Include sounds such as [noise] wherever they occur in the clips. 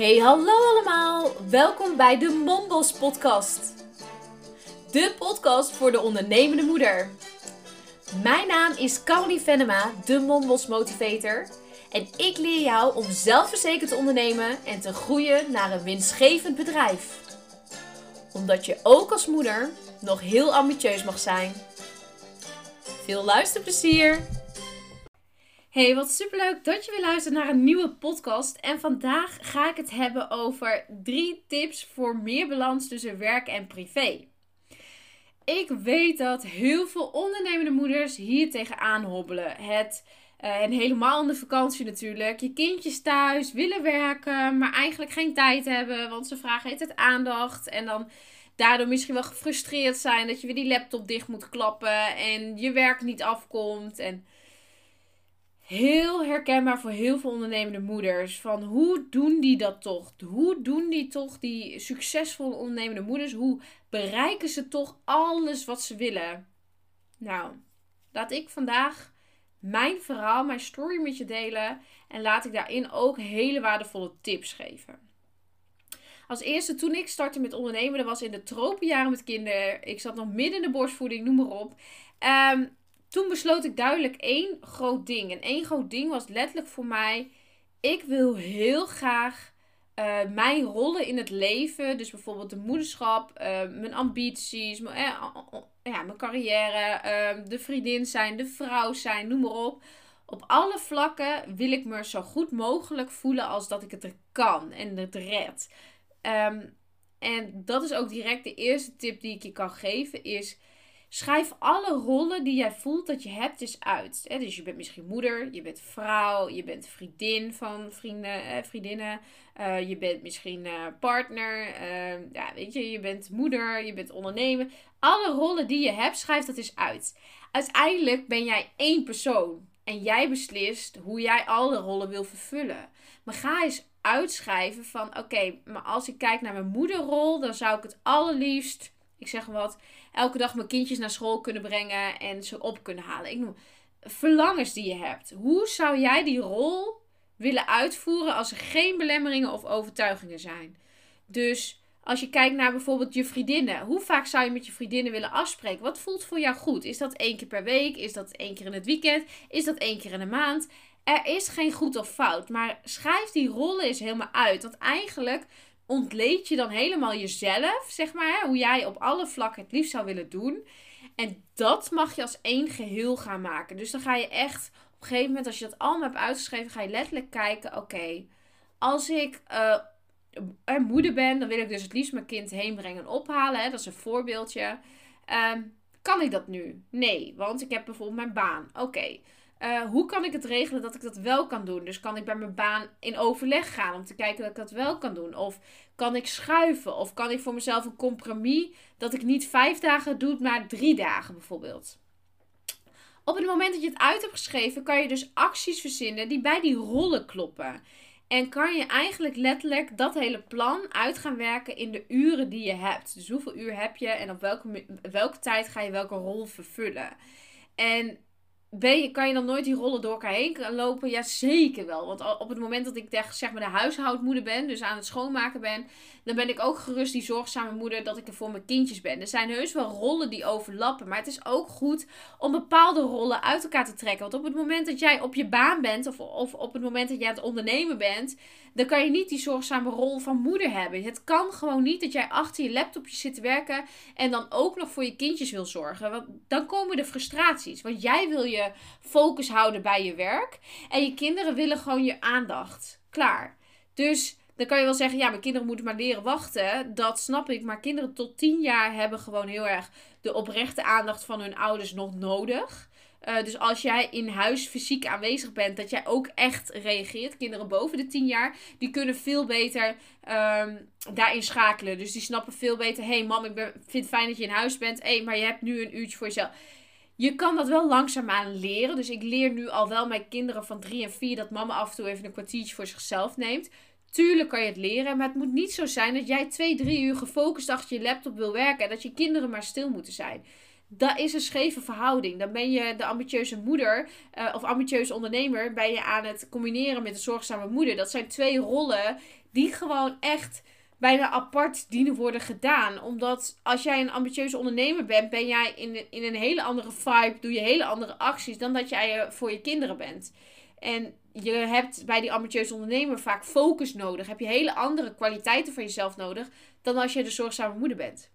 Hey, hallo allemaal. Welkom bij de Mombos podcast. De podcast voor de ondernemende moeder. Mijn naam is Caroline Venema, de Mombos motivator. En ik leer jou om zelfverzekerd te ondernemen en te groeien naar een winstgevend bedrijf. Omdat je ook als moeder nog heel ambitieus mag zijn. Veel luisterplezier! Hey, wat superleuk dat je weer luistert naar een nieuwe podcast. En vandaag ga ik het hebben over drie tips voor meer balans tussen werk en privé. Ik weet dat heel veel ondernemende moeders hier tegenaan hobbelen. Het, uh, en helemaal in de vakantie natuurlijk. Je kindjes thuis willen werken, maar eigenlijk geen tijd hebben. Want ze vragen het aandacht. En dan daardoor misschien wel gefrustreerd zijn dat je weer die laptop dicht moet klappen. En je werk niet afkomt. En heel herkenbaar voor heel veel ondernemende moeders. Van hoe doen die dat toch? Hoe doen die toch, die succesvolle ondernemende moeders? Hoe bereiken ze toch alles wat ze willen? Nou, laat ik vandaag mijn verhaal, mijn story met je delen. En laat ik daarin ook hele waardevolle tips geven. Als eerste, toen ik startte met ondernemen, dat was in de tropenjaren met kinderen. Ik zat nog midden in de borstvoeding, noem maar op. Um, toen besloot ik duidelijk één groot ding. En één groot ding was letterlijk voor mij: ik wil heel graag uh, mijn rollen in het leven, dus bijvoorbeeld de moederschap, uh, mijn ambities, mijn, eh, ja, mijn carrière, de vriendin zijn, de vrouw zijn, noem maar op. Op alle vlakken wil ik me zo goed mogelijk voelen als dat ik het er kan en het red. Um, en dat is ook direct de eerste tip die ik je kan geven: is Schrijf alle rollen die jij voelt dat je hebt eens uit. Dus je bent misschien moeder, je bent vrouw, je bent vriendin van vrienden, eh, vriendinnen. Uh, je bent misschien uh, partner. Uh, ja, weet je, je bent moeder, je bent ondernemer. Alle rollen die je hebt, schrijf dat eens uit. Uiteindelijk ben jij één persoon. En jij beslist hoe jij alle rollen wil vervullen. Maar ga eens uitschrijven van oké, maar als ik kijk naar mijn moederrol, dan zou ik het allerliefst ik zeg wat, elke dag mijn kindjes naar school kunnen brengen en ze op kunnen halen. Ik noem verlangens die je hebt. Hoe zou jij die rol willen uitvoeren als er geen belemmeringen of overtuigingen zijn? Dus als je kijkt naar bijvoorbeeld je vriendinnen. Hoe vaak zou je met je vriendinnen willen afspreken? Wat voelt voor jou goed? Is dat één keer per week? Is dat één keer in het weekend? Is dat één keer in de maand? Er is geen goed of fout. Maar schrijf die rollen eens helemaal uit. Want eigenlijk ontleed je dan helemaal jezelf, zeg maar. Hoe jij op alle vlakken het liefst zou willen doen. En dat mag je als één geheel gaan maken. Dus dan ga je echt, op een gegeven moment, als je dat allemaal hebt uitgeschreven, ga je letterlijk kijken: oké, als ik uh, moeder ben, dan wil ik dus het liefst mijn kind heen brengen en ophalen. Hè? Dat is een voorbeeldje. Um, kan ik dat nu? Nee, want ik heb bijvoorbeeld mijn baan. Oké. Uh, hoe kan ik het regelen dat ik dat wel kan doen? Dus kan ik bij mijn baan in overleg gaan om te kijken dat ik dat wel kan doen? Of kan ik schuiven? Of kan ik voor mezelf een compromis dat ik niet vijf dagen doe, maar drie dagen bijvoorbeeld? Op het moment dat je het uit hebt geschreven, kan je dus acties verzinnen die bij die rollen kloppen. En kan je eigenlijk letterlijk dat hele plan uit gaan werken in de uren die je hebt. Dus hoeveel uur heb je en op welke, welke tijd ga je welke rol vervullen. En kan je dan nooit die rollen door elkaar heen lopen? Ja, zeker wel. Want op het moment dat ik zeg maar de huishoudmoeder ben, dus aan het schoonmaken ben, dan ben ik ook gerust die zorgzame moeder dat ik er voor mijn kindjes ben. Er zijn heus wel rollen die overlappen, maar het is ook goed om bepaalde rollen uit elkaar te trekken. Want op het moment dat jij op je baan bent, of, of op het moment dat jij aan het ondernemen bent, dan kan je niet die zorgzame rol van moeder hebben. Het kan gewoon niet dat jij achter je laptopje zit te werken en dan ook nog voor je kindjes wil zorgen. Want dan komen de frustraties. Want jij wil je focus houden bij je werk en je kinderen willen gewoon je aandacht. Klaar. Dus dan kan je wel zeggen, ja, mijn kinderen moeten maar leren wachten. Dat snap ik. Maar kinderen tot 10 jaar hebben gewoon heel erg de oprechte aandacht van hun ouders nog nodig. Uh, dus als jij in huis fysiek aanwezig bent, dat jij ook echt reageert. Kinderen boven de 10 jaar, die kunnen veel beter um, daarin schakelen. Dus die snappen veel beter. hey, mam, ik ben, vind het fijn dat je in huis bent. Hé, hey, maar je hebt nu een uurtje voor jezelf. Je kan dat wel langzaamaan leren. Dus ik leer nu al wel mijn kinderen van 3 en 4 dat mama af en toe even een kwartiertje voor zichzelf neemt. Tuurlijk kan je het leren, maar het moet niet zo zijn dat jij twee, drie uur gefocust achter je laptop wil werken en dat je kinderen maar stil moeten zijn. dat is een scheve verhouding. Dan ben je de ambitieuze moeder uh, of ambitieuze ondernemer, ben je aan het combineren met de zorgzame moeder. Dat zijn twee rollen die gewoon echt bijna apart dienen worden gedaan. Omdat als jij een ambitieuze ondernemer bent, ben jij in, in een hele andere vibe, doe je hele andere acties dan dat jij voor je kinderen bent. En je hebt bij die ambitieuze ondernemer vaak focus nodig. Heb je hele andere kwaliteiten van jezelf nodig dan als je de zorgzame moeder bent.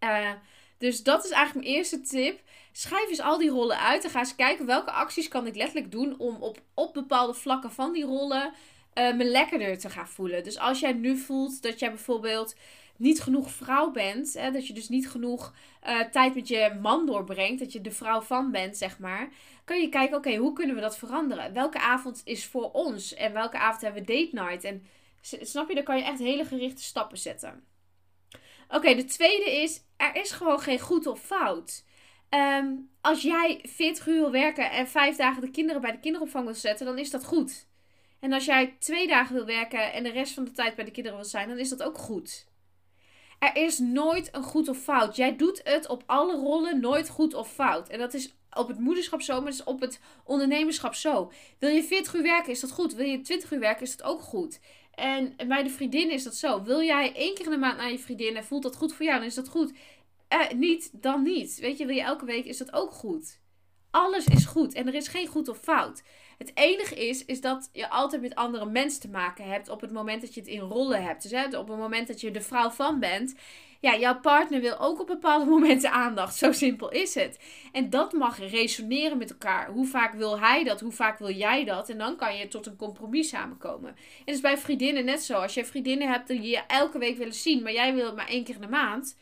Uh, dus dat is eigenlijk mijn eerste tip. Schrijf eens al die rollen uit en ga eens kijken welke acties kan ik letterlijk doen om op, op bepaalde vlakken van die rollen uh, me lekkerder te gaan voelen. Dus als jij nu voelt dat jij bijvoorbeeld niet genoeg vrouw bent, hè, dat je dus niet genoeg uh, tijd met je man doorbrengt, dat je de vrouw van bent, zeg maar, kan je kijken, oké, hoe kunnen we dat veranderen? Welke avond is voor ons en welke avond hebben we date night? En snap je, dan kan je echt hele gerichte stappen zetten. Oké, de tweede is, er is gewoon geen goed of fout. Ehm, als jij 40 uur wil werken en vijf dagen de kinderen bij de kinderopvang wil zetten, dan is dat goed. En als jij twee dagen wil werken en de rest van de tijd bij de kinderen wil zijn, dan is dat ook goed. Er is nooit een goed of fout. Jij doet het op alle rollen nooit goed of fout. En dat is op het moederschap zo, maar dat is op het ondernemerschap zo. Wil je 40 uur werken, is dat goed. Wil je 20 uur werken, is dat ook goed. En bij de vriendin is dat zo. Wil jij één keer in de maand naar je vriendin en voelt dat goed voor jou, dan is dat goed. Eh, niet, dan niet. Weet je, wil je elke week, is dat ook goed. Alles is goed en er is geen goed of fout. Het enige is, is dat je altijd met andere mensen te maken hebt op het moment dat je het in rollen hebt. Dus hè, op het moment dat je de vrouw van bent. Ja, jouw partner wil ook op bepaalde [laughs] momenten aandacht. Zo simpel is het. En dat mag resoneren met elkaar. Hoe vaak wil hij dat? Hoe vaak wil jij dat? En dan kan je tot een compromis samenkomen. En dat is bij vriendinnen net zo. Als je vriendinnen hebt die je elke week willen zien, maar jij wil het maar één keer in de maand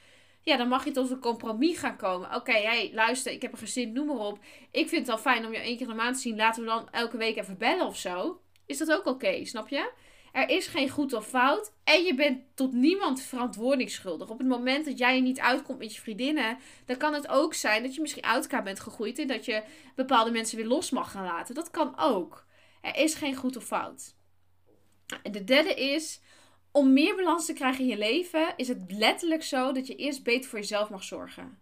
ja, dan mag je tot een compromis gaan komen. Oké, hey, luister, ik heb een gezin, noem maar op. Ik vind het al fijn om je één keer in de maand te zien. Laten we dan elke week even bellen of zo. Is dat ook oké, snap je? Er is geen goed of fout. En je bent tot niemand verantwoording schuldig. Op het moment dat jij niet uitkomt met je vriendinnen, dan kan het ook zijn dat je misschien uit elkaar bent gegroeid en dat je bepaalde mensen weer los mag gaan laten. Dat kan ook. Er is geen goed of fout. En de derde is, om meer balans te krijgen in je leven is het letterlijk zo dat je eerst beter voor jezelf mag zorgen.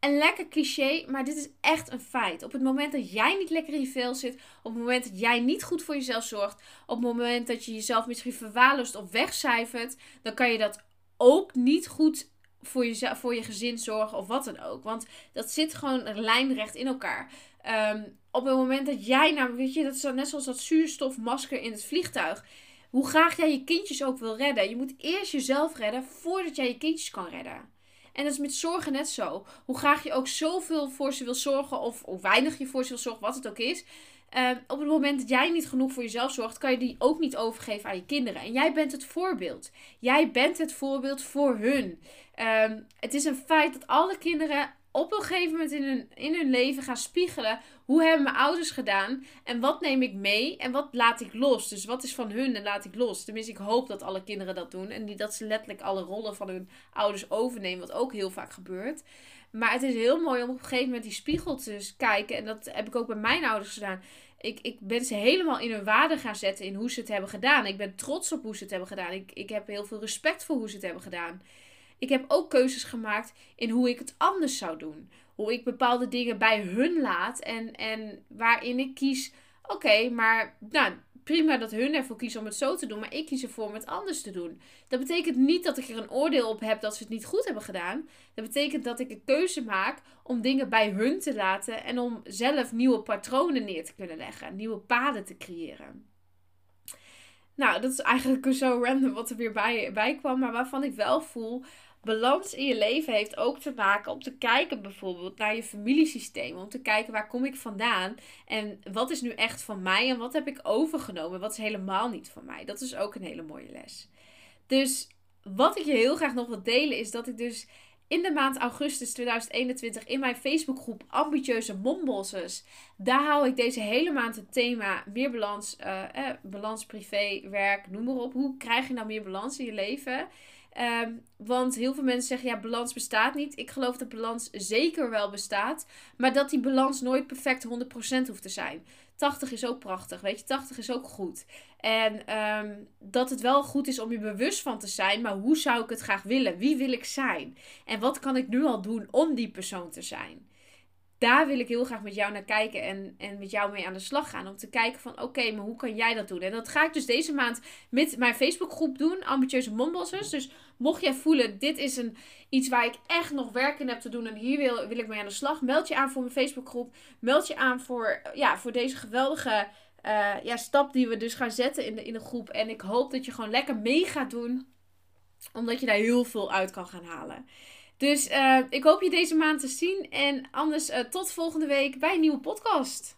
Een lekker cliché, maar dit is echt een feit. Op het moment dat jij niet lekker in je vel zit, op het moment dat jij niet goed voor jezelf zorgt, op het moment dat je jezelf misschien verwaarloost of wegcijfert, dan kan je dat ook niet goed voor je, voor je gezin zorgen of wat dan ook. Want dat zit gewoon lijnrecht in elkaar. Ehm, op het moment dat jij, nou weet je, dat is net zoals dat zuurstofmasker in het vliegtuig hoe graag jij je kindjes ook wil redden. Je moet eerst jezelf redden voordat jij je kindjes kan redden. En dat is met zorgen net zo. Hoe graag je ook zoveel voor ze wil zorgen, of hoe weinig je voor ze wil zorgen, wat het ook is. Uh, op het moment dat jij niet genoeg voor jezelf zorgt, kan je die ook niet overgeven aan je kinderen. En jij bent het voorbeeld. Jij bent het voorbeeld voor hun. Uh, het is een feit dat alle kinderen op een gegeven moment in hun, in hun leven gaan spiegelen. Hoe hebben mijn ouders gedaan? En wat neem ik mee? En wat laat ik los? Dus wat is van hun en laat ik los? Tenminste, ik hoop dat alle kinderen dat doen. En dat ze letterlijk alle rollen van hun ouders overnemen. Wat ook heel vaak gebeurt. Maar het is heel mooi om op een gegeven moment die spiegel te kijken. En dat heb ik ook bij mijn ouders gedaan. Ik, ik ben ze helemaal in hun waarde gaan zetten in hoe ze het hebben gedaan. Ik ben trots op hoe ze het hebben gedaan. Ik, ik heb heel veel respect voor hoe ze het hebben gedaan. Ik heb ook keuzes gemaakt in hoe ik het anders zou doen. Hoe ik bepaalde dingen bij hun laat en, en waarin ik kies, oké, maar nou, prima dat hun ervoor kiezen om het zo te doen, maar ik kies ervoor om het anders te doen. Dat betekent niet dat ik er een oordeel op heb dat ze het niet goed hebben gedaan. Dat betekent dat ik een keuze maak om dingen bij hun te laten en om zelf nieuwe patronen neer te kunnen leggen, nieuwe paden te creëren. Nou, dat is eigenlijk zo random wat er weer bij, bij kwam, maar waarvan ik wel voel balans in je leven heeft ook te maken om te kijken bijvoorbeeld naar je familiesysteem. Om te kijken waar kom ik vandaan en wat is nu echt van mij en wat heb ik overgenomen. Wat is helemaal niet van mij. Dat is ook een hele mooie les. Dus wat ik je heel graag nog wil delen is dat ik dus in de maand augustus 2021 in mijn Facebookgroep Ambitieuze Mombossers. Daar hou ik deze hele maand het thema meer balans, uh, eh, balans privé, werk, noem maar op. Hoe krijg je nou meer balans in je leven? Ehm, want heel veel mensen zeggen, ja, balans bestaat niet. Ik geloof dat balans zeker wel bestaat. Maar dat die balans nooit perfect 100% hoeft te zijn. 80 is ook prachtig. Weet je, 80 is ook goed. En ehm, dat het wel goed is om je bewust van te zijn. Maar hoe zou ik het graag willen? Wie wil ik zijn? En wat kan ik nu al doen om die persoon te zijn? Daar wil ik heel graag met jou naar kijken en, en met jou mee aan de slag gaan. Om te kijken van oké, maar hoe kan jij dat doen? En dat ga ik dus deze maand met mijn Facebookgroep doen, Ambitieuze Mombossers. Dus mocht jij voelen, dit is een, iets waar ik echt nog werk in heb te doen en hier wil, wil ik mee aan de slag. Meld je aan voor mijn Facebookgroep. Meld je aan voor, ja, voor deze geweldige uh, ja, stap die we dus gaan zetten in de, in de groep. En ik hoop dat je gewoon lekker mee gaat doen, omdat je daar heel veel uit kan gaan halen. Dus uh, ik hoop je deze maand te zien. En anders uh, tot volgende week bij een nieuwe podcast.